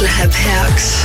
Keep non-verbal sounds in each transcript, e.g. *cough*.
Clubhouse.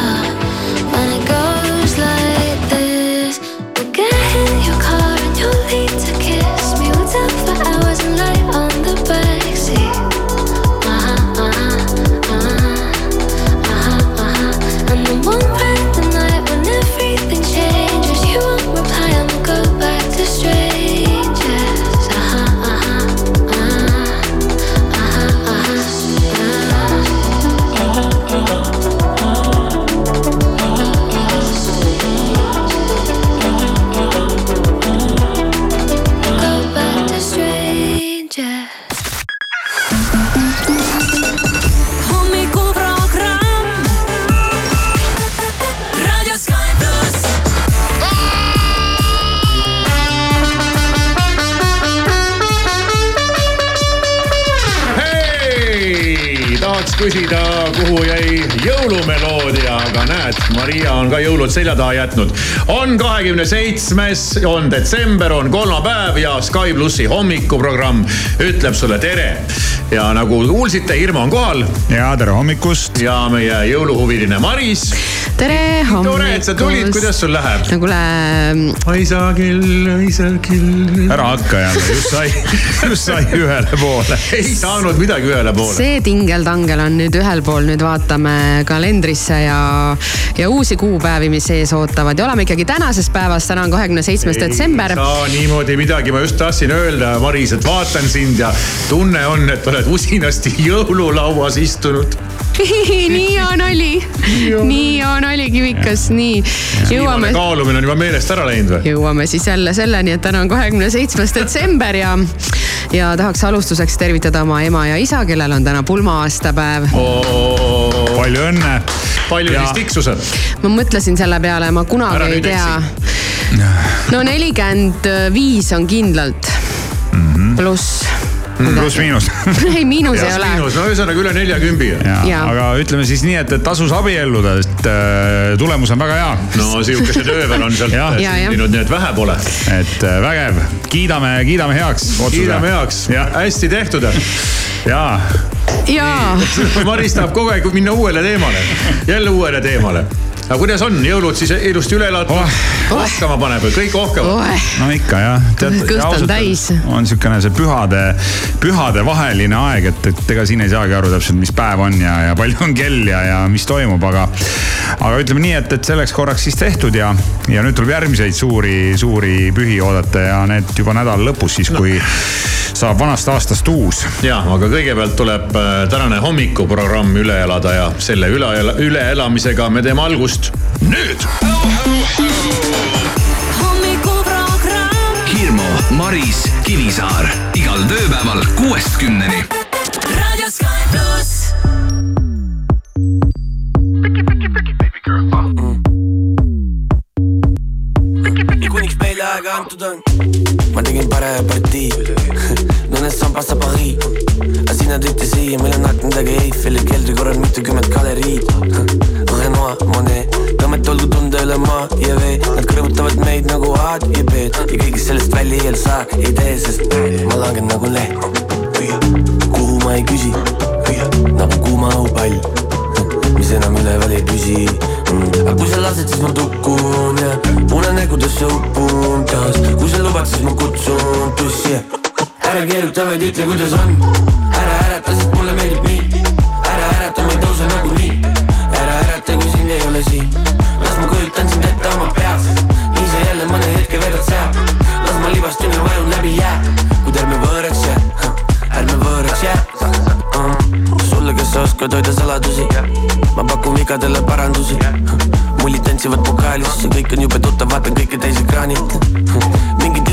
on ka jõulud selja taha jätnud. on kahekümne seitsmes, on detsember, on kolmapäev ja Sky plussi hommikuprogramm ütleb sulle tere. ja nagu kuulsite, Irma on kohal. ja tere hommikust. ja meie jõuluhuviline Maris. Tere hommikust. tore, et sa tulid, kuidas sul läheb? no kuule. isa kell, isa kell. ära hakka jälle, just sai, just sai ühele poole. ei saanud midagi ühele poole. see tingel-tangel on nüüd ühel pool, nüüd vaatame kalendrisse ja, ja uusi kuupäevi, mis ees ootavad ja oleme ikkagi tänases päevas, täna on kahekümne seitsmes detsember. ei saa niimoodi midagi, ma just tahtsin öelda, Maris, et vaatan sind ja tunne on, et oled usinasti jõululauas istunud *laughs* nii on oli, nii on oli Kivikas, nii. jõuame. kaalumine on juba meelest ära läinud või? jõuame siis jälle selleni, et täna on kahekümne seitsmes detsember ja, ja tahaks alustuseks tervitada oma ema ja isa, kellel on täna pulma-aastapäev oh,. palju õnne. palju ja... siis tiksused? ma mõtlesin selle peale, ma kunagi ära ei tea. no nelikümmend viis on kindlalt mm -hmm. pluss. Pluss-miinus *laughs* ei, miinus ei ole. no ühesõnaga üle neljakümbi. aga ütleme siis nii, et, et tasus abielluda, sest äh, tulemus on väga hea. no sihukesed öövel on sealt *laughs* sündinud, nii et vähe pole. et äh, vägev, kiidame, kiidame heaks. kiidame heaks, hästi tehtud. jaa. jaa. *laughs* Maris tahab kogu aeg minna uuele teemale, jälle uuele teemale aga kuidas on, jõulud siis ilusti üle elatud oh.? ohkama paneb või kõik ohkavad oh.? no ikka jah. kõht on täis. on sihukene see pühade, pühade vaheline aeg, et, et ega siin ei saagi aru täpselt, mis päev on ja, ja palju on kell ja, ja mis toimub, aga. aga ütleme nii, et, et selleks korraks siis tehtud ja, ja nüüd tuleb järgmiseid suuri, suuri pühi oodata ja need juba nädala lõpus siis, kui no. saab vanast aastast uus. ja, aga kõigepealt tuleb äh, tänane hommikuprogramm üle elada ja selle üle, üleelamisega me teeme algust just nüüd. hommikuprogramm. Hirmu, Maris, Kivisaar igal tööpäeval kuuest kümneni. raadio Sky pluss. kuniks meile aega antud on. ma tegin parema partii *laughs* Nõnes sambas sa Paris. aga sina tõite siia, meil on aknadega Eiffeli keldri korral mitukümmend galeriid *laughs* Renoir, Monet Tõmmet olgu tunda üle maa ja vee. Nad kõrvutavad meid nagu A-d ja B-d ja kõigest sellest välja ei saa, ei tee, sest ma langen nagu leht kuhu ma ei küsi, nagu kuuma õhupall. Mis enam üleval ei püsi. Mm. aga kui sa lased, siis ma tukun ja unenägudesse upun taas. Kui sa lubad, siis ma kutsun tussi ära keeruta, vaid ütle, kuidas on. Ära ärata, sest mulle meeldib nii. Ära ärata, ma ei tõuse nagunii siin las ma kujutan sind ette oma peas. Nii sa jälle mõne hetke veedad seal. Las ma libastun ja vajun läbi jää. Kuid ärme võõraks jää. Ärme võõraks jää. Uh. sulle, kes sa oskad hoida saladusi? Ma pakun vigadele parandusi. Mullid tantsivad pokaalis, see kõik on jube tuttav, vaatan kõike täisekraanilt mingid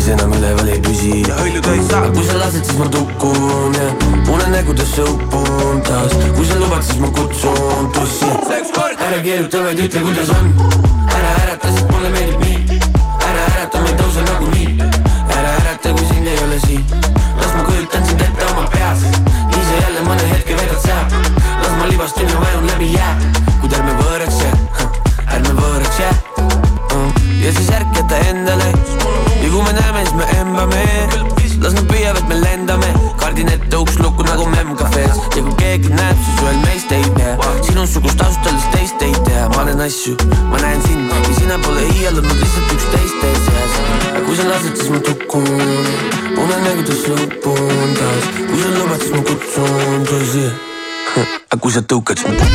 mis enam üleval ei püsi ja hõljuda ei saa. kui sa lased, siis ma tukun ja unenägudesse upun taas. kui sa lubad, siis ma kutsun tussi. ära keeruta, vaid ütle, kuidas on. ära ärata, sest mulle meeldib nii. Aga kui sa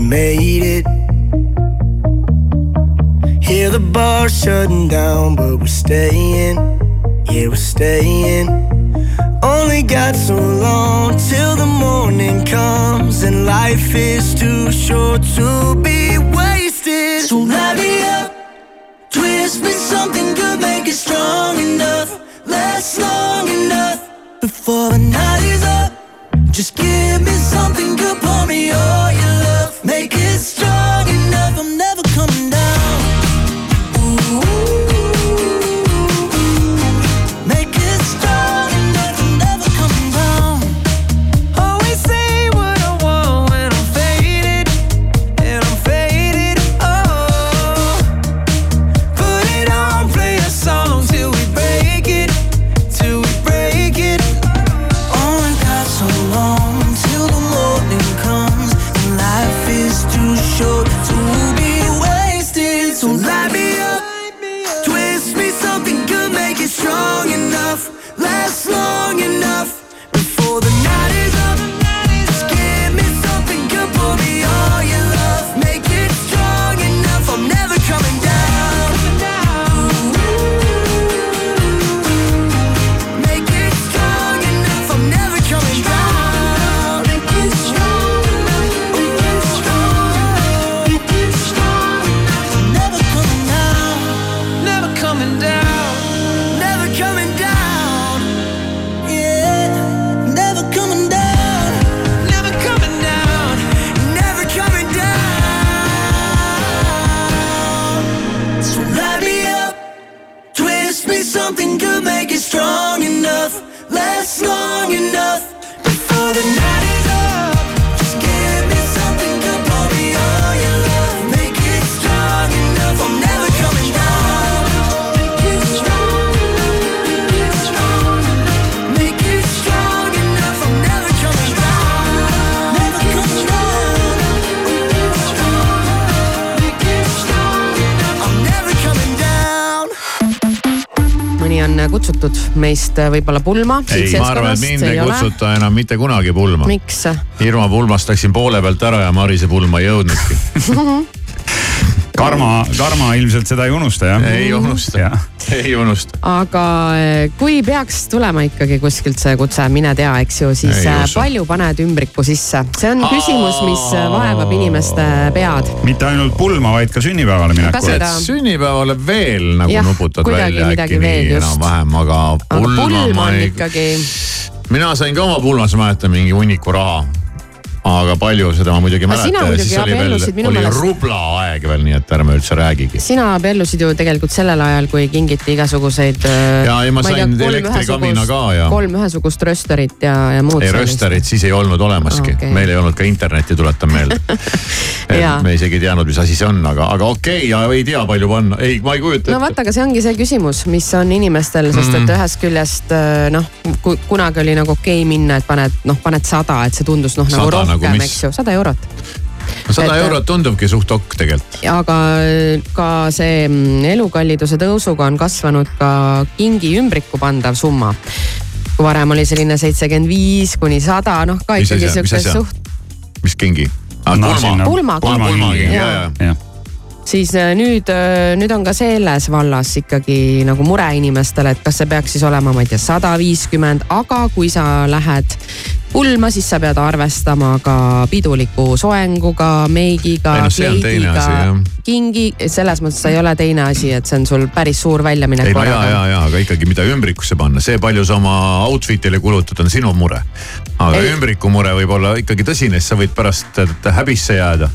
we made it. Hear the bar shutting down, but we're staying. Yeah, we're staying. Only got so long till the morning comes, and life is too short to be wasted. So light me up, twist me something good, make it strong enough, last long enough before the night is up. Just give long enough before the night kutsutud meist võib-olla pulma. ei, ma arvan, et mind ei kutsuta enam mitte kunagi pulma. miks? Irma pulmast läksin poole pealt ära ja Marise pulma ei jõudnudki. *laughs* Karma, Karma ilmselt seda ei unusta jah? ei unusta, ei unusta. aga eh, kui peaks tulema ikkagi kuskilt see kutse, mine tea, eks ju, siis Ei eh, palju paned ümbriku sisse? see on küsimus, mis eh, vaevab inimeste pead. mitte ainult pulma, vaid ka sünnipäevale Ka minekul seda.. sünnipäevale veel nagu Jah, nuputad välja midagi äkki nii enam-vähem, aga aga pulma pulm ma on ei. ikkagi, mina sain ka oma pulmas, mäletan mingi hunniku raha. Aga palju seda ma muidugi ei mäleta ja siis oli veel oli meelest- rubla aeg veel, nii et ärme üldse räägigi. sina abiellusid ju tegelikult sellel ajal, kui kingiti igasuguseid. Jaa, ei, ma sain elektrikamina ka ja- kolm ühesugust rösterit ja, ja muud. ei, rösterit siis ei olnud olemaski okay., meil ei olnud ka internetti, tuletan meelde *laughs* me isegi ei teadnud, mis asi see on, aga, aga okei okay, ja ei tea, palju panna, ei, ma ei kujuta no vaata, aga see ongi see küsimus, mis on inimestel, sest Mm. et ühest küljest äh, noh, kunagi oli nagu okei okay minna, et paned noh, paned sada, et see tundus noh nagu Sada nagu rohkem, mis? eks ju, sada eurot. sada et- eurot tundubki suht okk tegelikult. aga ka see mm, elukalliduse tõusuga on kasvanud ka kingi ümbriku pandav summa. kui varem oli selline seitsekümmend viis kuni sada, noh ka ikkagi asja? suht, mis kingi? sinna- Pulmaga. pulmakingi, ja, Jaa. ja. jah, siis äh, nüüd, nüüd on ka selles vallas ikkagi nagu mure inimestel, et kas see peaks siis olema, ma ei tea, sada viiskümmend, aga kui sa lähed pulma, siis sa pead arvestama ka piduliku soenguga, meigiga kleidiga kingi, selles mõttes see ei ole teine asi, et see on sul päris suur väljaminek ei no ja, ja ja, aga ikkagi, mida ümbrikusse panna, see palju sa oma outfit'ile kulutad, on sinu mure. aga Ei. ümbriku mure võib olla ikkagi tõsine, siis sa võid pärast häbisse jääda.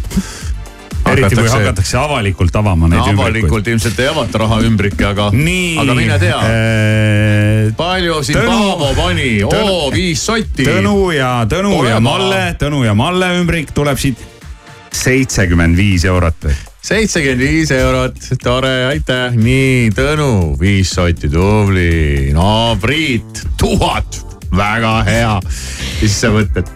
Eriti kui hakatakse avalikult avama neid ümbrikuid. avalikult ilmselt ei avata rahaümbrikke, aga, aga mine tea, tea. palju siin Tõnu- Paavo pani, oo viis sotti. Tõnu ja Tõnu Ole ja. Malle, Tõnu ja Malle ümbrik tuleb siit seitsekümmend viis eurot. seitsekümmend viis eurot, tore, aitäh, nii Tõnu, viis sotti, tubli, no Priit, tuhat, väga hea. siis sa mõtled,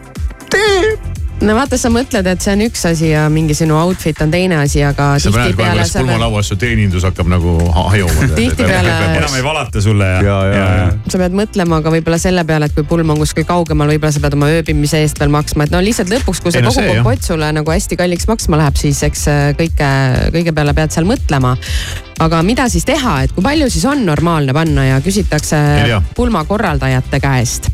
no vaata, sa mõtled, et see on üks asi ja mingi sinu outfit on teine asi, aga sa näed kohe, pead, pulmalauas su teenindus hakkab nagu ha- hajuma. *laughs* Tihtipeale- enam ei valata sulle ja, ja, ja, ja. sa pead mõtlema ka võib-olla selle peale, et kui pulm on kuskil kaugemal, võib-olla sa pead oma ööbimise eest veel maksma, et no lihtsalt lõpuks, kui see no kogu kompott sulle nagu hästi kalliks maksma läheb, siis eks äh, kõike, kõige peale pead seal mõtlema. aga mida siis teha, et kui palju siis on normaalne panna ja küsitakse pulmakorraldajate käest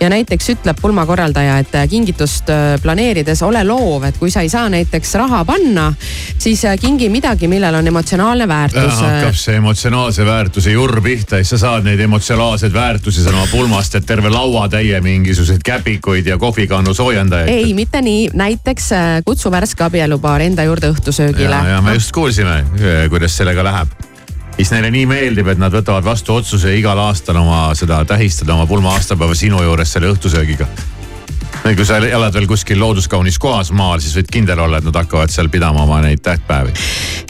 ja näiteks ütleb pulmakorraldaja, et kingitust äh, planeerides ole loov, et kui sa ei saa näiteks raha panna, siis äh, kingi midagi, millel on emotsionaalne väärtus. hakkab see emotsionaalse väärtuse jurr pihta ja siis sa saad neid emotsionaalseid väärtusi sõna pulmast, et terve lauatäie mingisuguseid käpikuid ja kohvikannu soojendajaid. ei, mitte nii, näiteks äh, kutsu värske abielupaar enda juurde ja, õhtusöögile. ja me just kuulsime, kuidas sellega läheb. Siis neile nii meeldib, et nad võtavad vastu otsuse igal aastal oma seda tähistada oma pulma aastapäeva sinu juures selle õhtusöögiga. kui sa elad veel kuskil looduskaunis kohas maal, siis võid kindel olla, et nad hakkavad seal pidama oma neid tähtpäevi.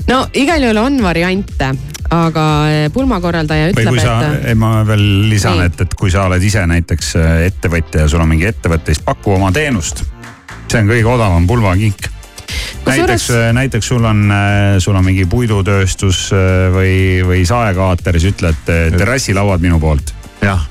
no igal juhul on variante, aga äh, pulmakorraldaja ütleb, et, ma veel lisan, et, et kui sa oled ise näiteks äh, ettevõtja ja sul on mingi ettevõte, siis paku oma teenust. see on kõige odavam pulmakink. näiteks, näiteks sul on, sul on mingi puidutööstus äh, või, või saekaater, siis ütled äh, terrassilauad minu poolt. jah,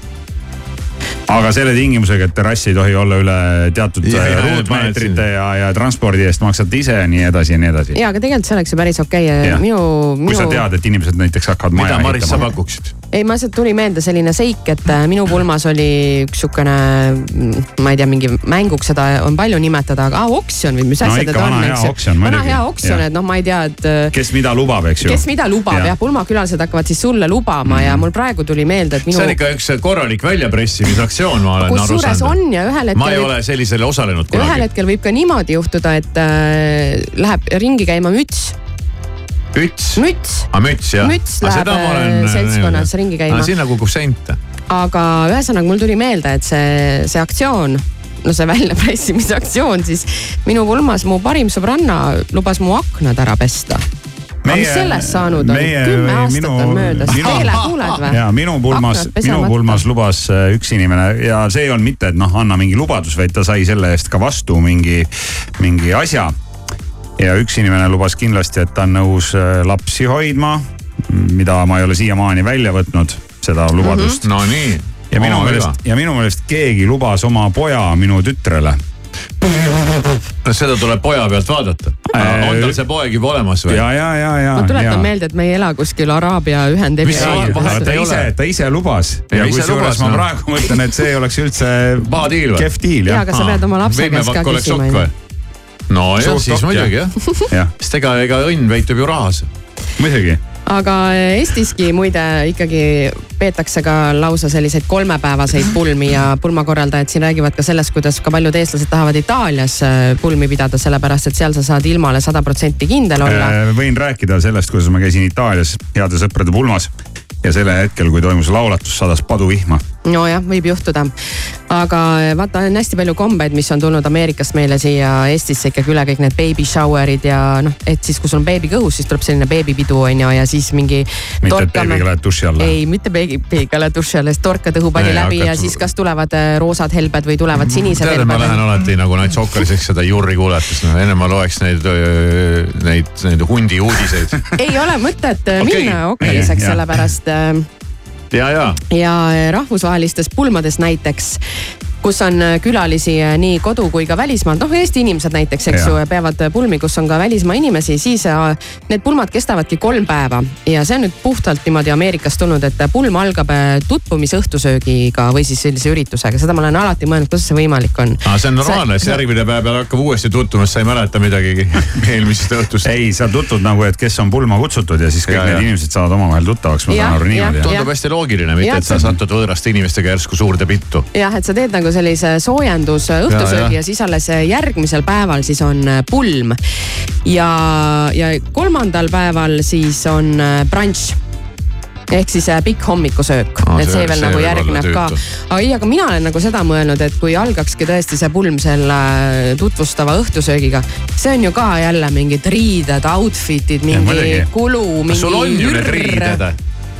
aga selle tingimusega, et terrass ei tohi olla üle teatud Ja, äh, ja, ja, ruutmeetrite ja, ja transpordi eest maksad ise ja nii edasi ja nii edasi. ja aga tegelikult see oleks ju päris okei okay. Jah. minu, kui sa minu, tead, et inimesed näiteks hakkavad mida maja Maris sa ehitama. pakuksid? ei, ma lihtsalt tuli meelde selline seik, et äh, minu pulmas oli üks sihukene, ma ei tea, mingi mänguks seda on palju nimetada, aga ah, oksjon või mis No asjad need on, eks ju. vana hea oksjon, et noh, ma ei tea, et äh, kes mida lubab, eks ju. kes mida lubab Jah. jah, pulmakülalised hakkavad siis sulle lubama ja mul praegu tuli meelde, et minu see on ikka üks korralik väljapressimisaktsioon, ma olen aru saanud. on ja ühel ma ei hetkel, ole sellisele osalenud ühel kunagi. hetkel võib ka niimoodi juhtuda, et äh, läheb ringi käima müts, müts, müts, aa müts jah. Müts läheb, äh, seltskonnas ringi käima. sinna kukub sente. aga ühesõnaga mul tuli meelde, et see, see aktsioon no see väljapressimise aktsioon siis minu pulmas mu parim sõbranna lubas mu aknad ära pesta. aga mis sellest saanud on? kümme aastat on möödas, Teele kuuled või? ja minu pulmas, minu pulmas lubas äh, üks inimene ja see ei olnud mitte, et noh, anna mingi lubadus, vaid ta sai selle eest ka vastu mingi, mingi asja. Ja üks inimene lubas kindlasti, et ta on nõus äh, lapsi hoidma, mida ma ei ole siiamaani välja võtnud, seda lubadust mm. no nii. -hmm. ja minu meelest, ja minu meelest keegi lubas oma poja minu tütrele. no seda tuleb poja pealt vaadata. on tal see poeg juba olemas või? ja, ja, ja, ja. ma tuletan meelde, et me ei ela kuskil Araabia vahet ta ise ta ise lubas ja kusjuures ma noh. praegu mõtlen, et see ei oleks üldse paha diil või? kehv diil ja, jah. aga sa pead oma lapse käest ka küsima ju või?. no jah, Suht siis muidugi jah. jah, sest ega, ega õnn peitub ju rahas. muidugi. aga Eestiski muide ikkagi peetakse ka lausa selliseid kolmepäevaseid pulmi ja pulmakorraldajad siin räägivad ka sellest, kuidas ka paljud eestlased tahavad Itaalias äh, pulmi pidada, sellepärast et seal sa saad ilmale sada protsenti kindel olla. võin rääkida sellest, kuidas ma käisin Itaalias heade sõprade pulmas ja sellel hetkel, kui toimus laulatus, sadas paduvihma. nojah, võib juhtuda. aga vaata, on hästi palju kombeid, mis on tulnud Ameerikast meile siia Eestisse ikkagi üle kõik need baby shower'id ja noh, et siis, kui sul on beebi kõhus, siis tuleb selline beebipidu on ju ja siis mingi. mitte, et beebiga lähed duši alla. ei, mitte beebiga lähed duši alla, siis torkad õhupalli läbi ja siis kas tulevad äh, roosad helbed või tulevad sinised tead, ma lähen helbed. alati nagu Nats Okkariseks seda Jurri kuulates, noh enne ma loeks neid, neid, neid hundi uudiseid. ei ole mõtet äh, *laughs* Okei. minna okkaliseks, sellepärast ja, ja ja rahvusvahelistes pulmades näiteks kus on äh, külalisi äh, nii kodu kui ka välismaalt, noh Eesti inimesed näiteks, eks Jaa. ju, peavad pulmi, kus on ka välismaa inimesi, siis äh, need pulmad kestavadki kolm päeva. ja see on nüüd puhtalt niimoodi Ameerikast tulnud, et pulm algab äh, tutvumisõhtusöögiga või siis sellise üritusega, seda ma olen alati mõelnud, kuidas see võimalik on. aa, see on normaalne, siis järgmine päev peale hakkab uuesti tutvuma, sest sa ei mäleta midagi *laughs* eelmisest õhtust. ei, sa tutvud nagu, et kes on pulma kutsutud ja siis kõik Ja, need ja. inimesed saavad omavahel tuttavaks, ma saan aru niimoodi. tundub hästi loogiline, mitte et sa satud võõraste inimestega järsku suurde pittu. jah, et sa teed nagu sellise soojendus Ja, õhtusöögi ja. ja siis alles järgmisel päeval siis on äh, pulm. ja, ja kolmandal päeval siis on äh, brunch ehk siis äh, pikk hommikusöök Aa, et see- see veel see nagu järgneb ka ei, aga mina olen nagu seda mõelnud, et kui algakski tõesti see pulm selle tutvustava õhtusöögiga, see on ju ka jälle mingid riided, outfit'id, mingi muidugi. kulu, mingi sul on ju need riided?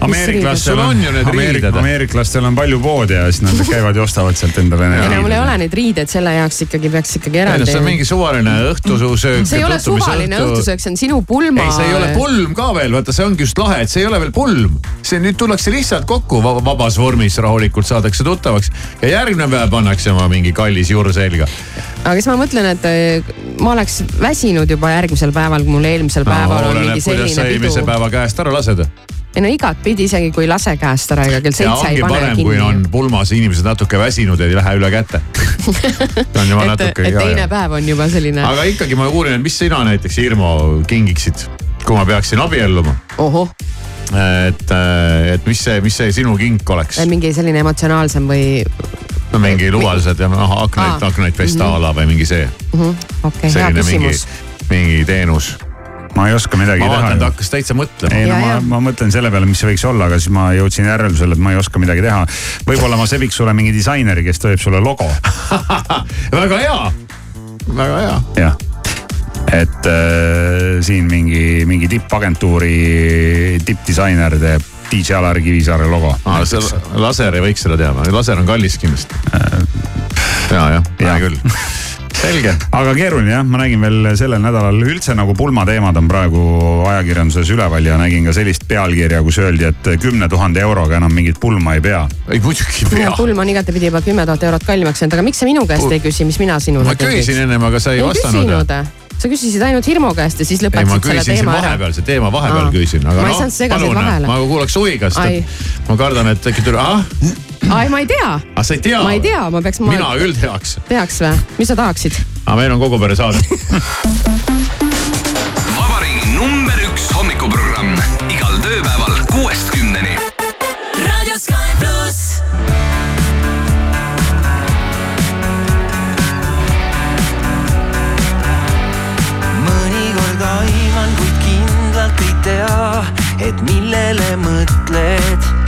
Ameeriklastel on ju need riided. ameeriklastel on palju poode ja siis nad *laughs* käivad ja ostavad sealt endale need ei no mul ei ole riided. neid riideid, selle jaoks ikkagi peaks ikkagi no eraldi see on. mingi suvaline õhtusöök. see ei ole suvaline õhtusöök, see on sinu pulma. ei, see ei ole pulm ka veel, vaata, see ongi just lahe, et see ei ole veel pulm. see nüüd tullakse lihtsalt kokku va- vabas vormis, rahulikult saadakse tuttavaks ja järgmine päev pannakse oma mingi kallis juur selga. aga siis ma mõtlen, et äh, ma oleks väsinud juba järgmisel päeval, kui mul eelmisel päeval on mingi oleneb, kuidas sa selline eelmise pidu. päeva käest ära lased. Ei no igatpidi, isegi kui lase käest ära, ega kell ja seitse ei pane parem, kui on kinni. pulmas inimesed natuke väsinud ja ei lähe üle käte. *laughs* on juba et, natuke et teine ka. päev on juba selline, aga ikkagi ma uurin, et mis sina näiteks, Irmo, kingiksid, kui ma peaksin abielluma. ohoh, et, et mis see, mis see sinu kink oleks? mingi selline emotsionaalsem või no mingi lubadused ja noh, aknaid, aknaid pesta a la või mingi see, okei okay,, hea küsimus., mingi teenus. Ma ei oska midagi ma vaatan, ta teha. hakkas täitsa mõtlema. ei no Ja, ma ma mõtlen selle peale, mis see võiks olla, aga siis ma jõudsin järeldusele, et ma ei oska midagi teha. võib-olla ma sebiks sulle mingi disaineri, kes teeb sulle logo, *laughs* väga hea, väga hea. jah. et äh, siin mingi, mingi tippagentuuri tippdisainer teeb DJ Alar Kivisaare logo. see laser ei võiks seda teha, laser on kallis kindlasti. ja, jah, hea Jah. küll. *laughs* selge, aga keeruline jah, ma nägin veel sellel nädalal üldse nagu pulmateemad on praegu ajakirjanduses üleval ja nägin ka sellist pealkirja, kus öeldi, et kümne tuhande euroga enam mingit pulma ei pea. ei muidugi ei pea. pulm on igatepidi juba kümme tuhat eurot kallimaks läinud, aga miks sa minu käest ei küsi, mis mina sinule ma küsisin ennem, aga sa ei, ei vastanud. sa küsisid ainult Hirmu käest ja siis lõpetasid selle teema ära. vahepeal, see teema vahepeal Aa. küsin, aga noh palun, ma kuulaks huviga, sest Ai. et ma kardan, et äkki tuleb, ah, ai, ma ei tea, ah sa ei tea. ma ei tea, ma peaks, ma mina küll teaks, teaks või, mis sa tahaksid? aga meil on kogu pere saade. *laughs* vabariigi number üks hommikuprogramm igal tööpäeval kuuest kümneni. Radio Sky pluss. mõnikord aiman, kuid kindlalt ei tea, et millele mõtled.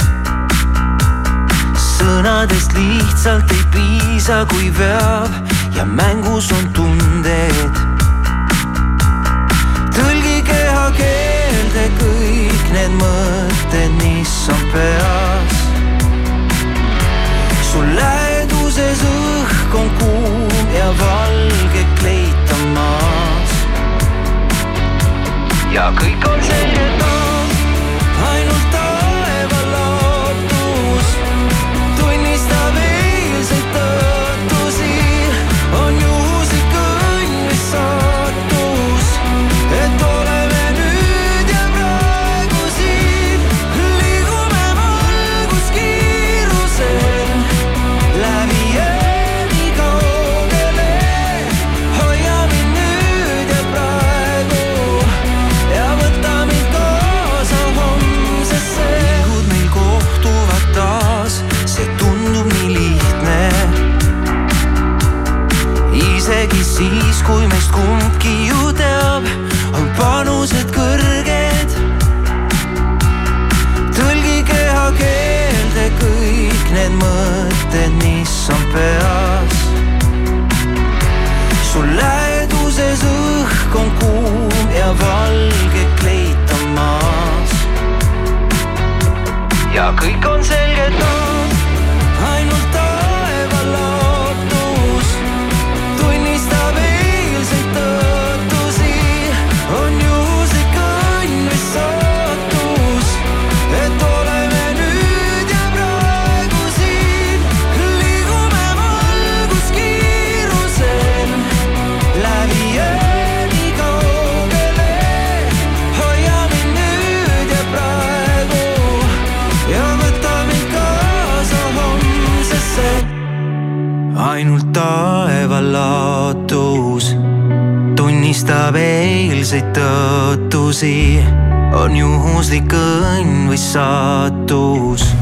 Sõnadest lihtsalt ei piisa, kui veab ja mängus on tunded. tõlgi kehakeelde kõik need mõtted, mis on peas. sul läheduses õhk on kuum ja valge kleit on maas. ja kõik on selge taas, meist kumbki ju teab, on panused kõrged. tõlgi kehakeelde kõik need mõtted, mis on peas sul läheduses õhk on kuum ja valge kleit on maas. ja kõik on selge karistab eilseid tõotusi, on juhuslik õnn või saatus.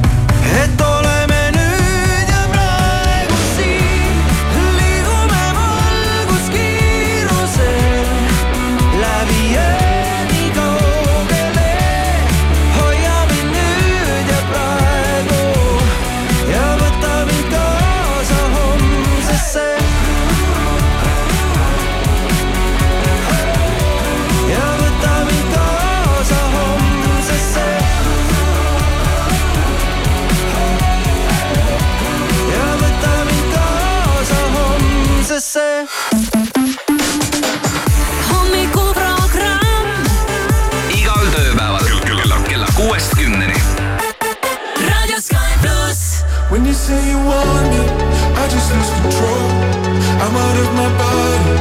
out of my body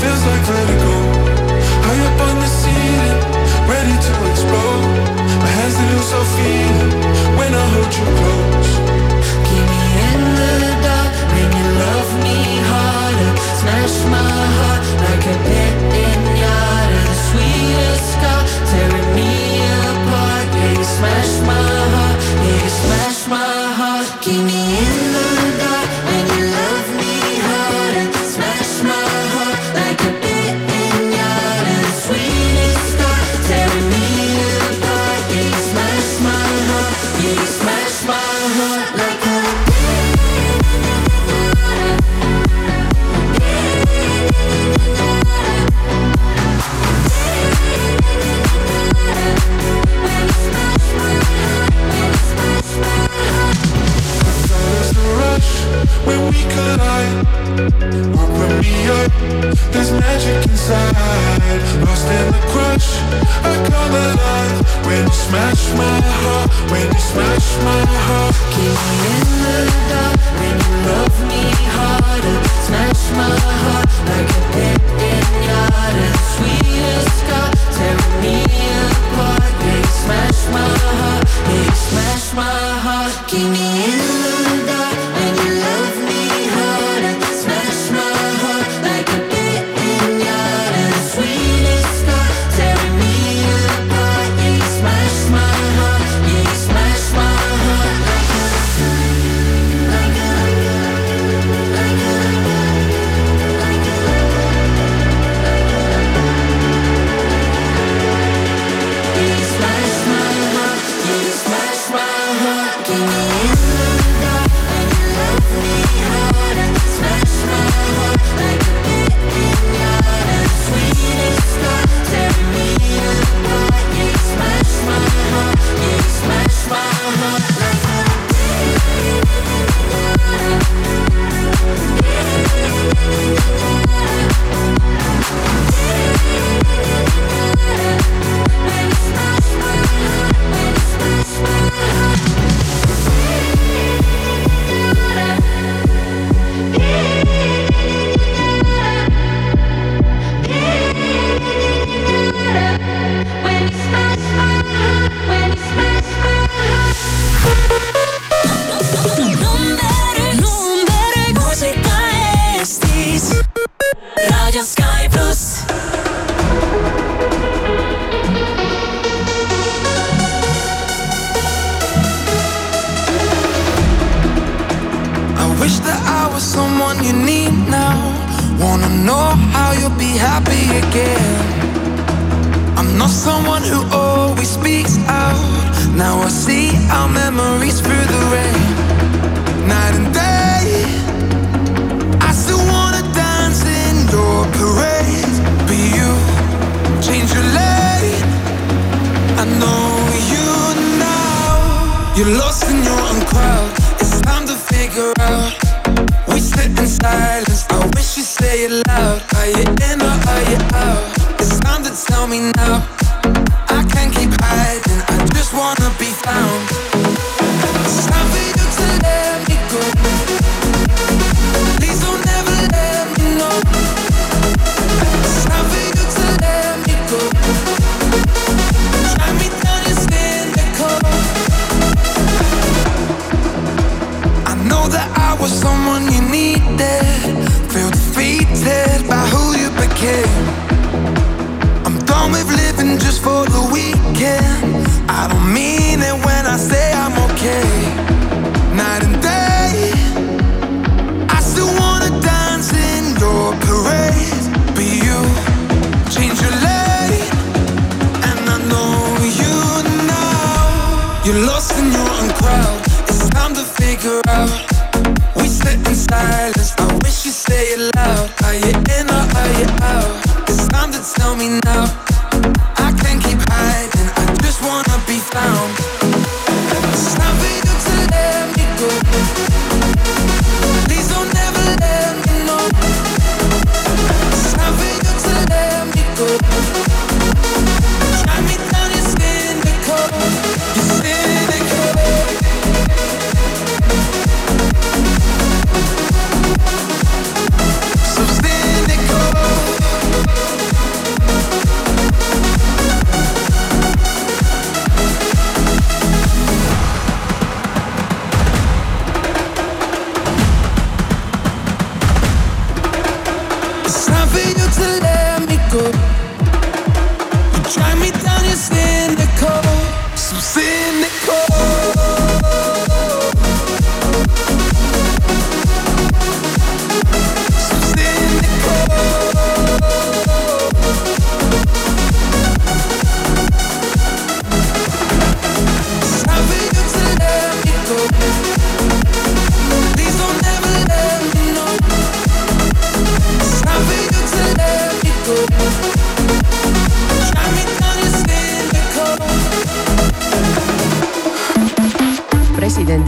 Feels like vertigo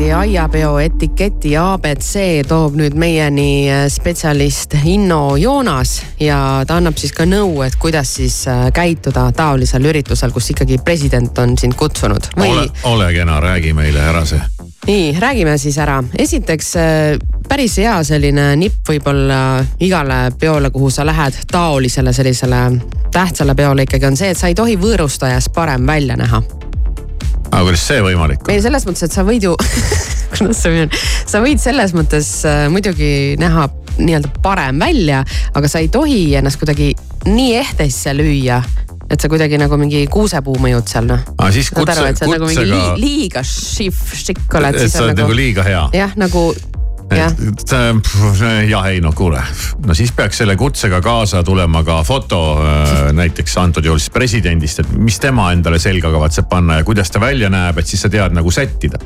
presidendi aiapeo etiketi abc toob nüüd meieni äh, spetsialist Inno Joonas ja ta annab siis ka nõu, et kuidas siis äh, käituda taolisel üritusel, kus ikkagi president on sind kutsunud ole või, ole kena, räägi meile ära see. nii, räägime siis ära. esiteks äh, päris hea selline nipp võib-olla igale peole, kuhu sa lähed, taolisele sellisele tähtsale peole ikkagi on see, et sa ei tohi võõrustajast parem välja näha aga kuidas see võimalik on? ei, selles mõttes, et sa võid ju, kuidas see on, sa võid selles mõttes äh, muidugi näha nii-öelda parem välja, aga sa ei tohi ennast kuidagi nii ehtesse lüüa, et sa kuidagi nagu mingi kuusepuu mõjud seal noh. aga siis kutse, nagu kutsega lii,, liiga šif, šikk oled. et sa oled nagu liiga hea. jah, nagu jah, et äh, jah, ei no kuule, no siis peaks selle kutsega kaasa tulema ka foto äh, näiteks antud juhul siis presidendist, et mis tema endale selga kavatseb panna ja kuidas ta välja näeb, et siis sa tead nagu sättida.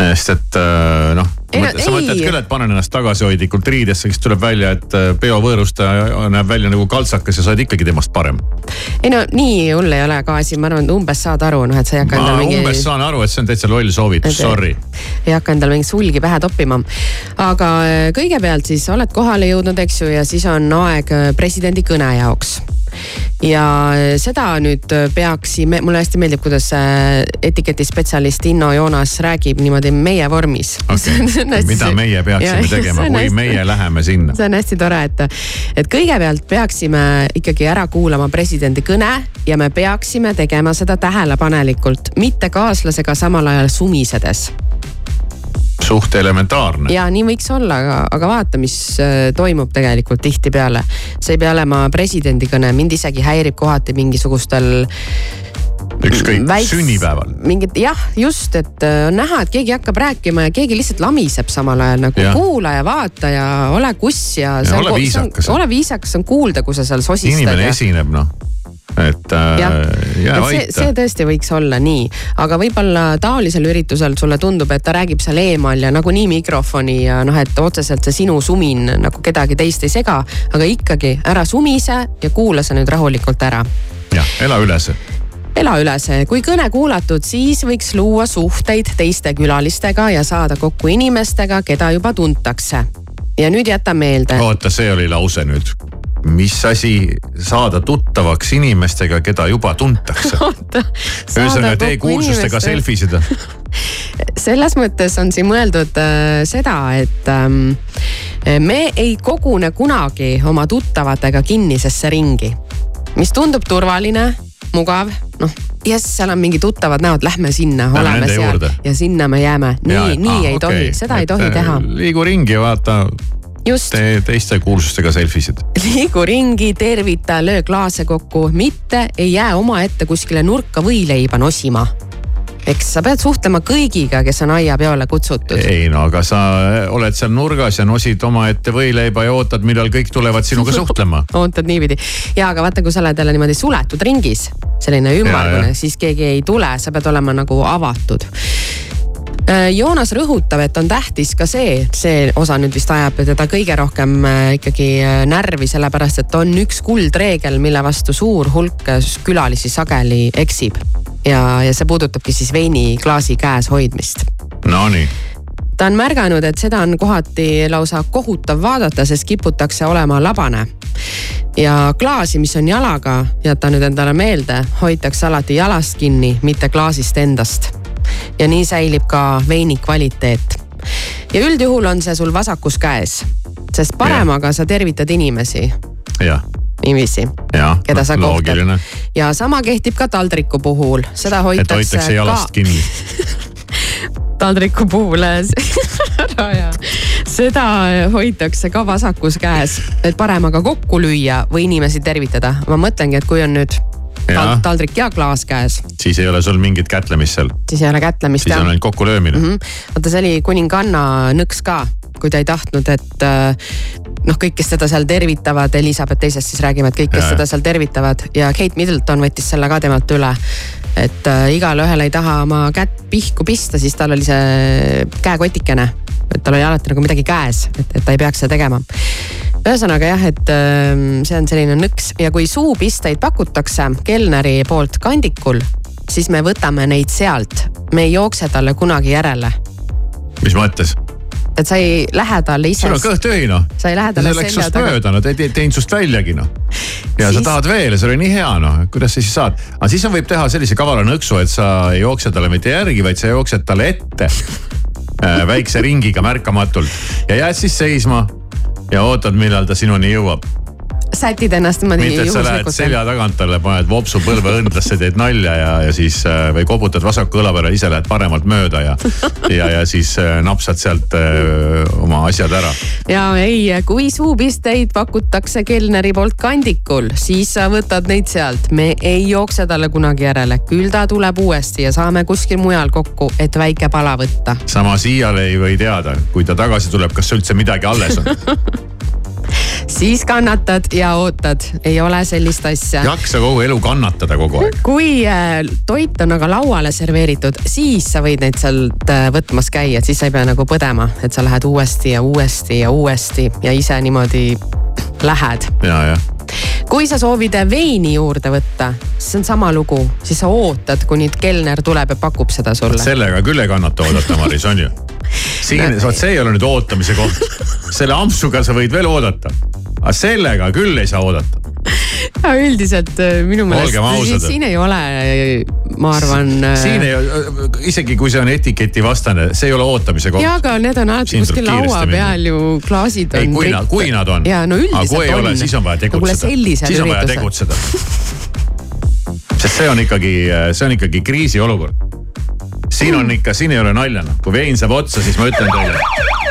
sest et äh, noh, Ei no sa mõtled küll, et panen ennast tagasihoidlikult riidesse, siis tuleb välja, et äh, peovõõrustaja näeb välja nagu kaltsakas ja sa oled ikkagi temast parem. ei no nii hull ei ole ka asi, ma arvan, et umbes saad aru, noh, et sa ei hakka ma endale mingi. umbes saan aru, et see on täitsa loll soovitus, sorry. ei hakka endale mingit sulgi pähe toppima. aga äh, kõigepealt siis oled kohale jõudnud, eks ju, ja siis on aeg äh, presidendi kõne jaoks ja seda nüüd peaksime, mulle hästi meeldib, kuidas etiketispetsialist Inno Joonas räägib niimoodi meie vormis. Okei, *laughs* mida meie peaksime *laughs* tegema, kui meie läheme sinna? see on hästi tore, et, et kõigepealt peaksime ikkagi ära kuulama presidendi kõne ja me peaksime tegema seda tähelepanelikult, mitte kaaslasega samal ajal sumisedes suht elementaarne. ja nii võiks olla, aga, aga vaata, mis äh, toimub tegelikult tihtipeale. see ei pea olema presidendi kõne, mind isegi häirib kohati mingisugustel ükskõik, väiks- sünnipäeval. mingid jah, just, et äh, on näha, et keegi hakkab rääkima ja keegi lihtsalt lamiseb samal ajal nagu ja. kuula ja vaata ja ole kuss ja. Ja ole viisakas. ole viisakas, on kuulda, kui sa seal sosistad. inimene esineb noh, et äh, jah, et see, see. tõesti võiks olla nii, aga võib-olla taolisel üritusel sulle tundub, et ta räägib seal eemal ja nagunii mikrofoni ja noh, et otseselt see sinu sumin nagu kedagi teist ei sega, aga ikkagi ära sumise ja kuula see nüüd rahulikult ära jah, ela üle see. ela üle see, kui kõne kuulatud, siis võiks luua suhteid teiste külalistega ja saada kokku inimestega, keda juba tuntakse. ja nüüd jäta meelde, oota, see oli lause nüüd. Mis asi saada tuttavaks inimestega, keda juba tuntakse? *laughs* ühesõnaga tee kuulsustega. selfie seda. *laughs* selles mõttes on siin mõeldud äh, seda, et ähm, me ei kogune kunagi oma tuttavatega kinnisesse ringi, mis tundub turvaline mugav, noh jess, seal on mingi tuttavad näod, lähme sinna, oleme seal juurde. ja sinna me jääme. nii, nii ei tohi, seda ei tohi teha. äh, liigu ringi vaata just, tee teiste kuulsustega selfisid. liigu ringi, tervita, löö klaase kokku, mitte ei jää omaette kuskile nurka võileiba nosima. eks sa pead suhtlema kõigiga, kes on aiapeole kutsutud. ei no aga sa oled seal nurgas ja nosid omaette võileiba ja ootad, millal kõik tulevad sinuga suhtlema. *laughs* ootad niipidi ja aga vaata, kui sa oled jälle niimoodi suletud ringis, selline ümmargune siis keegi ei tule, sa pead olema nagu avatud. Joonas rõhutab, et on tähtis ka see, see osa nüüd vist ajab teda kõige rohkem äh, ikkagi äh, närvi, sellepärast et on üks kuldreegel, mille vastu suur hulk äh, külalisi sageli eksib. ja, ja see puudutabki siis veiniklaasi käes hoidmist Nonii, ta on märganud, et seda on kohati lausa kohutav vaadata, sest kiputakse olema labane. ja klaasi, mis on jalaga, jäta nüüd endale meelde, hoitakse alati jalast kinni, mitte klaasist endast. ja nii säilib ka veini kvaliteet. ja üldjuhul on see sul vasakus käes, sest paremaga sa tervitad inimesi jah, niiviisi, keda sa kohtad ja sama kehtib ka taldriku puhul, seda et hoitakse hoitakse jalast ka kinni. *laughs* taldriku puhul *laughs* ära ja seda hoitakse ka vasakus käes, et paremaga kokku lüüa või inimesi tervitada. ma mõtlengi, et kui on nüüd tal Jah. taldrik ja klaas käes, siis ei ole sul mingit kätlemist seal, siis ei ole kätlemist siis on ainult kokkulöömine mm. mm. -hmm. vaata, see oli kuninganna nõks ka, kui ta ei tahtnud, et äh, noh, kõik, kes teda seal tervitavad, Elizabeth teisest siis räägime, et kõik, kes Jaa. teda seal tervitavad ja Kate Middleton võttis selle ka temalt üle. Et äh, igale ühele ei taha oma kätt pihku pista, siis tal oli see käekotikene, et tal oli alati nagu midagi käes, et, et ta ei peaks seda tegema. Ühesõnaga jah, et ähm, see on selline nõks ja kui suupisteid pakutakse kelneri poolt kandikul, siis me võtame neid sealt, me ei jookse talle kunagi järele, mis mõttes? Et sa ei lähe talle ise sul on. kõht tühi noh. sa ei lähe see talle läks selja sinust taga. mööda, no ta ei te- teinud sinust väljagi noh. ja siis... sa tahad veel ja see oli nii hea noh, kuidas sa siis saad. aga siis on, võib teha sellise kavala nõksu, et sa ei jookse talle mitte järgi, vaid sa jooksed talle ette. *laughs* väikse ringiga märkamatult ja jääd siis seisma ja ootad, millal ta sinuni jõuab. Sätid ennast niimoodi mitte, et sa lähed selja tagant talle, paned vopsu põlve õndlasse, teed nalja ja, ja siis äh, või koputad vasaku õla peale, ise lähed paremalt mööda ja, ja, ja siis äh, napsad sealt äh, oma asjad ära. ja ei, kui suupisteid pakutakse kelneri poolt kandikul, siis sa võtad neid sealt, me ei jookse talle kunagi järele, küll ta tuleb uuesti ja saame kuskil mujal kokku, et väike pala võtta. samas iial ei või teada, kui ta tagasi tuleb, kas üldse midagi alles on. *laughs* siis kannatad ja ootad, ei ole sellist asja. jaksa kogu elu kannatada kogu aeg. kui äh, toit on aga lauale serveeritud, siis sa võid neid sealt äh, võtmas käia, et siis sa ei pea nagu põdema, et sa lähed uuesti ja uuesti ja uuesti ja ise niimoodi lähed. ja, jah. kui sa soovid veini juurde võtta, siis on sama lugu, siis sa ootad, kuni kelner tuleb ja pakub seda sulle. sellega küll ei kannata oodata, Maris, on ju? siin, vot see ei ole nüüd ootamise koht. selle ampsuga sa võid veel oodata. Aga sellega küll ei saa oodata. *laughs* ja üldiselt äh, minu meelest siin, ei ole, ma arvan. siin ei, isegi kui see on etiketivastane, see ei ole ootamise koht ja, aga need on alati kuskil laua peal ju klaasid on. ei, kui nad, kui nad on. ja no üldiselt aga kui ei ole, siis on vaja no tegutseda. sellisel siis on vaja tegutseda. *laughs* sest see on ikkagi, see on ikkagi kriisiolukord. siin on ikka, siin ei ole nalja noh, kui vein saab otsa, siis ma ütlen teile.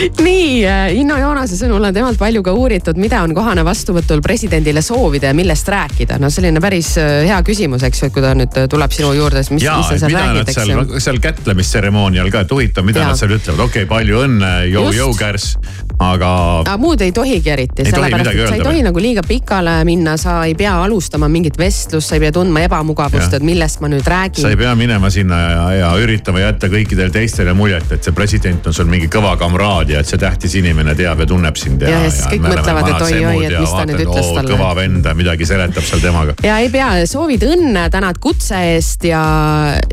*laughs* nii, Inno Joonase sõnul on temalt palju ka uuritud, mida on kohane vastuvõtul presidendile soovida ja millest rääkida. no selline päris äh, hea küsimus, eks ju, et kui ta nüüd äh, tuleb sinu juurde, siis mis, ja mis sa seal räägid, eks ju., seal kätlemistseremoonial ka, et huvitav, mida Jaa. nad seal ütlevad, okei okay,, palju õnne, jõu, Just. jõukärss, aga aga muud ei tohigi eriti, sellepärast et sa ei tohi nagu liiga pikale minna, sa ei pea alustama mingit vestlust, sa ei pea tundma ebamugavust, et millest ma nüüd sa ei räägin. pea minema sinna ja, ja üritama jätta kõikidele teistele muljet, et see president on sul mingi kõva kamraad ja et see tähtis inimene teab ja tunneb sind ja. Ja siis kõik mõtlevad, et oi-oi, et mis ta nüüd ütles talle. kõva vend, midagi seletab seal temaga. ja ei pea, soovid õnne, tänad kutse eest ja,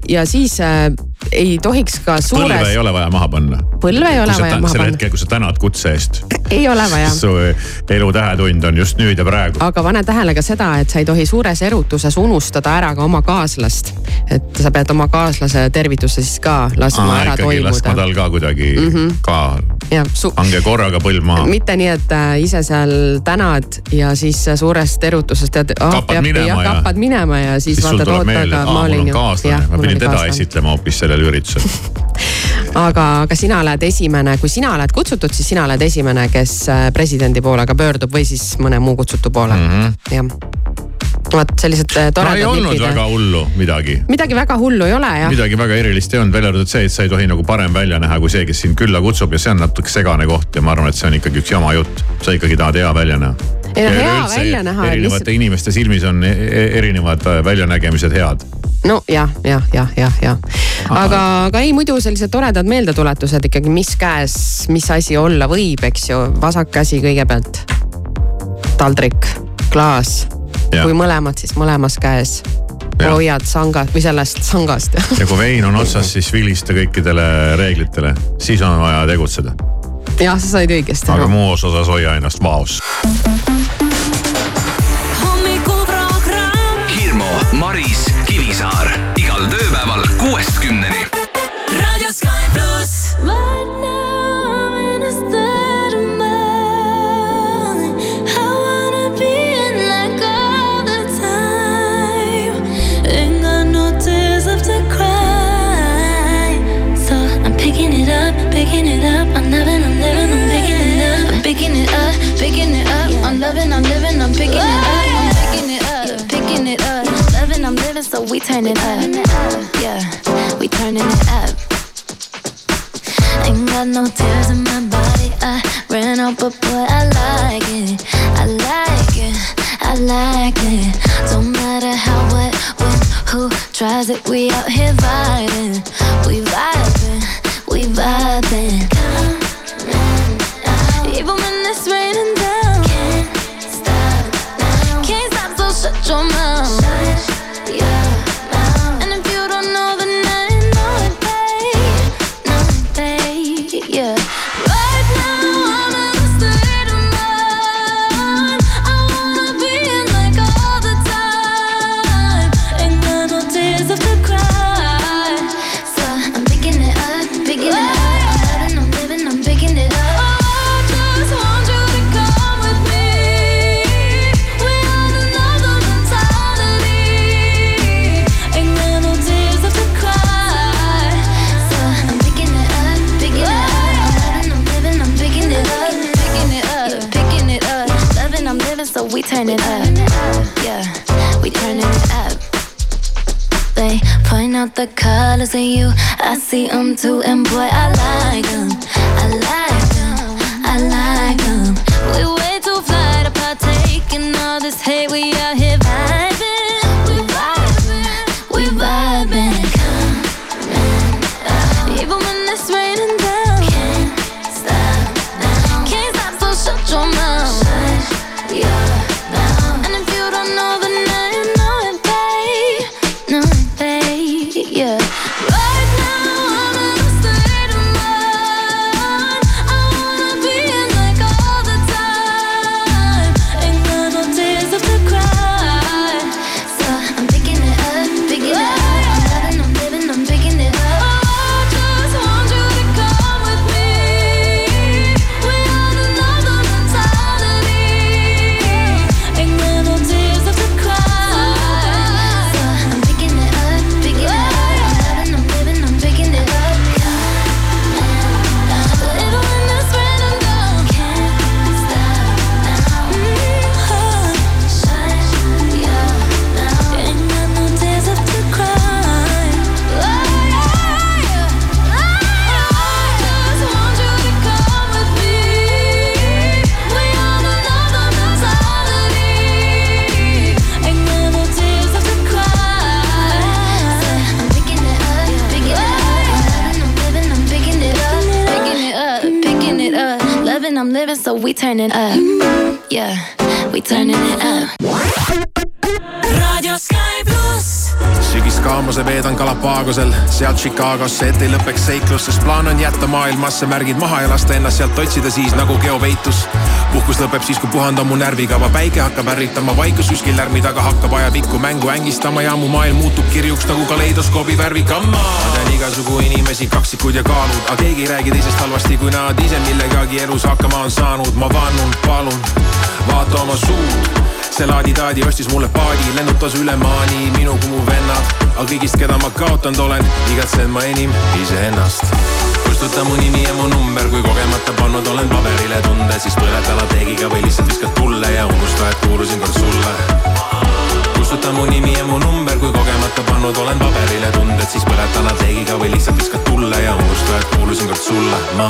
ja siis äh, ei tohiks ka põlve suures ei, ole vaja maha panna. põlve ei ole vaja maha sel panna. hetkel, kui sa tänad kutse eest. ei ole vaja. su elu tähetund on just nüüd ja praegu. aga pane tähele ka seda, et sa ei tohi suures erutuses unustada ära ka oma kaaslast. et sa pead oma kaaslase tervituse siis ka laskma ära ikkagi laskma toimuda. tal ka kuidagi mm -hmm. ka, pange korraga põlv maha. mitte nii, et äh, ise seal tänad ja siis äh, suurest erutusest tead ah,. Kappad minema ja- kappad minema ja siis, siis vaatad, meelde, aga ma aa, olin ju. kaaslane, ma pidin teda esitlema hoopis sellel üritusel. *laughs* aga, aga sina oled esimene, kui sina oled kutsutud, siis sina oled esimene, kes äh, presidendi poole ka pöördub või siis mõne muu kutsutu poole mm. -hmm. jah. Vot sellised äh, no toredad ei olnud nipid. väga hullu midagi. midagi väga hullu ei ole jah. midagi väga erilist ei olnud, välja arvatud see, et sa ei tohi nagu parem välja näha kui see, kes sind külla kutsub ja see on natuke segane koht ja ma arvan, et see on ikkagi üks jama jutt. sa ikkagi tahad hea välja näha. ei no hea välja näha. erinevate inimeste silmis on e- e- erinevad äh, väljanägemised head. no jah, jah, jah, jah, jah. aga, aga ei muidu sellised toredad meeldetuletused ikkagi, mis käes, mis asi olla võib, eks ju, vasak käsi kõigepealt. taldrik, klaas. Kui mõlemad, siis mõlemas käes. Jah. hoiad sanga või sellest sangast. ja kui vein on otsas, *laughs* siis vilista kõikidele reeglitele, siis on vaja tegutseda. jah, sa said õigesti aga muus osas hoia ennast vaos. Hirmu, Maris, Kivisaar igal tööpäeval kuuest kümneni. Raadio Sky pluss. Loving, so we turn it up. Yeah, we turning it up. Ain't got no tears in my body. I ran out, but boy, I like it. I like it. I like it. Don't matter how, what, when, who tries it. We out here vibing. We vibing. We vibing. The colors in you. I see them too, and boy, I like them. I like them. I like them. We living, so we turn it up. Yeah, we turning it up. Radio Sky pluss. sügis kaamose veedan Galapagosel, sealt Chicagosse, et ei lõpeks seiklus, sest plaan on jätta maailmasse märgid maha ja lasta ennast sealt otsida siis nagu geopeitus. puhkus lõpeb siis, kui puhand on mu närvikava, päike hakkab ärritama, vaikus kuskil lärmi taga hakkab ajapikku mängu ängistama ja mu maailm muutub kirjuks nagu kaleidoskoobi värvikamma. ma tean igasugu inimesi, kaksikud ja kaalud, aga keegi ei räägi teisest halvasti, kui nad ise millegagi elus hakkama on saanud, ma vannun, palun, vaata oma suud see laadi-taadi ostis mulle paadi, lennutas üle maani minu kui mu vennad. aga kõigist, keda ma kaotanud olen, igatsen ma enim iseennast. kustuta mu nimi ja mu number, kui kogemata pannud olen paberile tunde, siis põleta lateegiga või lihtsalt viskad tulle ja unusta, et kuulusin kord sulle. Kustuta mu nimi ja mu number, kui kogemata pannud olen paberile tunded, siis põleta lateegiga või lihtsalt viskad tulle ja unusta, et kuulusin kord sulle, ma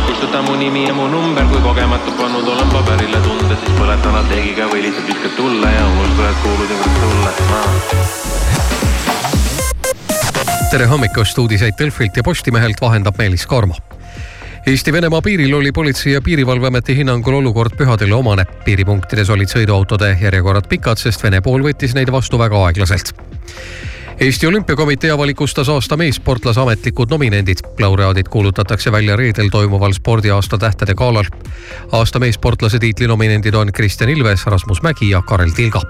kustuta mu nimi ja mu number, kui kogemata pannud olen paberile tunde, siis põletan lateegiga või lihtsalt viskad tulle ja unusta, et kuulusin kord sulle ma. tere hommikust, uudiseid Delfilt ja Postimehelt vahendab Meelis Karmo. Eesti-Venemaa piiril oli Politsei- ja Piirivalveameti hinnangul olukord pühadele omane. piiripunktides olid sõiduautode järjekorrad pikad, sest Vene pool võttis neid vastu väga aeglaselt Eesti Olümpiakomitee avalikustas aasta meessportlase ametlikud nominendid. laureaadid kuulutatakse välja reedel toimuval spordiaasta tähtede galal. aasta meessportlase tiitli nominendid on Kristjan Ilves, Rasmus Mägi ja Karel Tilga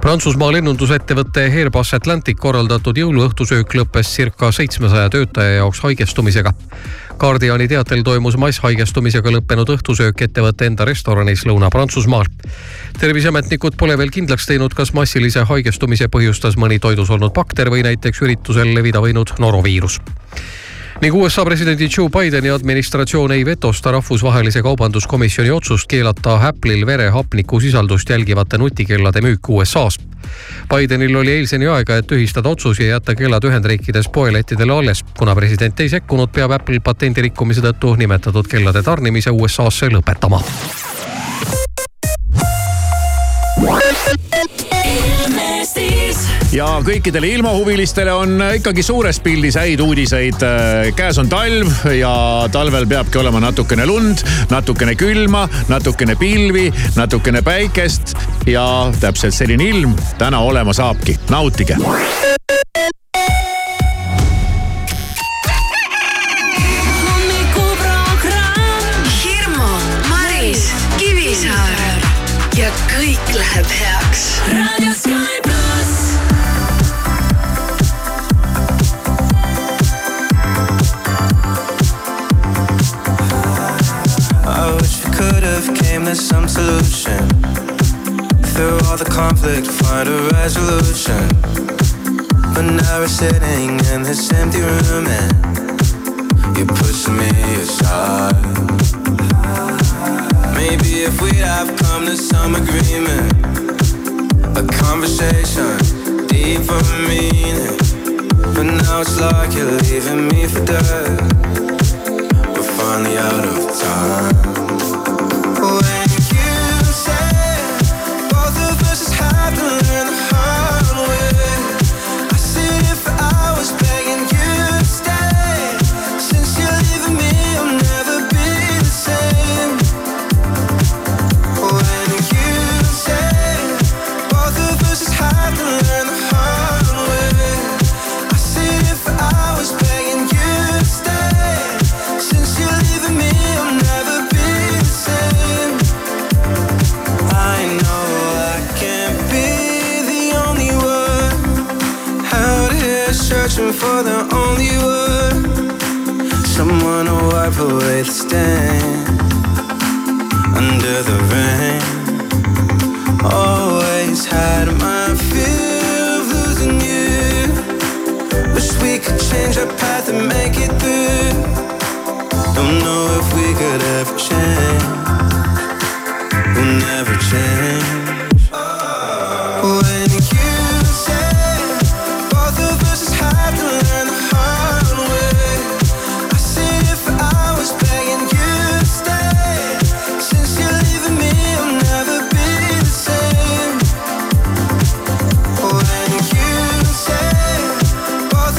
Prantsusmaa lennundusettevõtte Airbus Atlantic korraldatud jõuluõhtusöök lõppes circa seitsmesaja töötaja jaoks haigestumisega. Guardiani teatel toimus masshaigestumisega lõppenud õhtusöök ettevõtte enda restoranis Lõuna-Prantsusmaal. terviseametnikud pole veel kindlaks teinud, kas massilise haigestumise põhjustas mõni toidus olnud bakter või näiteks üritusel levida võinud noroviirus ning USA presidendi Joe Bideni administratsioon ei vetosta rahvusvahelise kaubanduskomisjoni otsust keelata Apple'il verehapnikusisaldust jälgivate nutikellade müük USA-s. Bidenil oli eilseni aega, et tühistada otsus ja jätta kellad Ühendriikides poelettidele alles. kuna president ei sekkunud, peab Apple patendi rikkumise tõttu nimetatud kellade tarnimise USA-sse lõpetama. Ja kõikidele ilmahuvilistele on ikkagi suures pildis häid uudiseid. käes on talv ja talvel peabki olema natukene lund, natukene külma, natukene pilvi, natukene päikest ja täpselt selline ilm täna olema saabki. nautige. kõik läheb heaks. raadio some solution. Through all the conflict, find a resolution. But now we're sitting in this empty room and you're pushing me aside. Maybe if we'd have come to some agreement, a conversation, deeper meaning. But now it's like you're leaving me for dead. We're finally out of time.